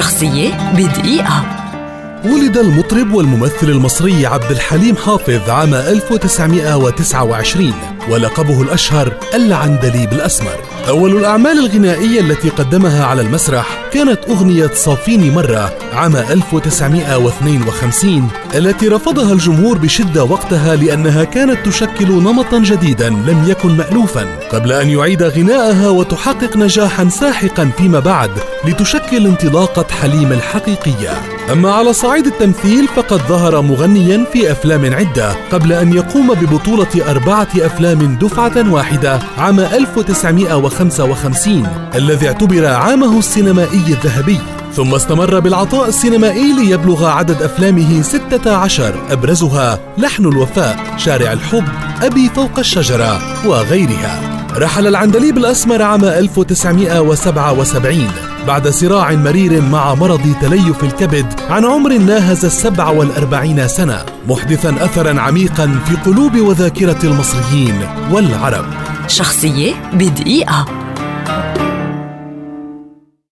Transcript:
شخصية بدقيقة. ولد المطرب والممثل المصري عبد الحليم حافظ عام 1929 ولقبه الأشهر العندليب الأسمر أول الأعمال الغنائية التي قدمها على المسرح كانت أغنية صافيني مرة عام 1952 التي رفضها الجمهور بشدة وقتها لأنها كانت تشكل نمطا جديدا لم يكن مألوفا. قبل أن يعيد غناءها وتحقق نجاحا ساحقا فيما بعد لتشكل انطلاقة حليم الحقيقية. أما على صعيد التمثيل فقد ظهر مغنيا في أفلام عدة قبل أن يقوم ببطولة أربعة أفلام دفعة واحدة عام 1955 الذي اعتبر عامه السينمائي الذهبي. ثم استمر بالعطاء السينمائي ليبلغ عدد أفلامه 16 أبرزها لحن الوفاء شارع الحب أبي فوق الشجرة وغيرها. رحل العندليب الأسمر عام 1977 بعد صراع مرير مع مرض تليف الكبد عن عمر ناهز السبع والأربعين سنة محدثا أثرا عميقا في قلوب وذاكرة المصريين والعرب. شخصية بدقيقة.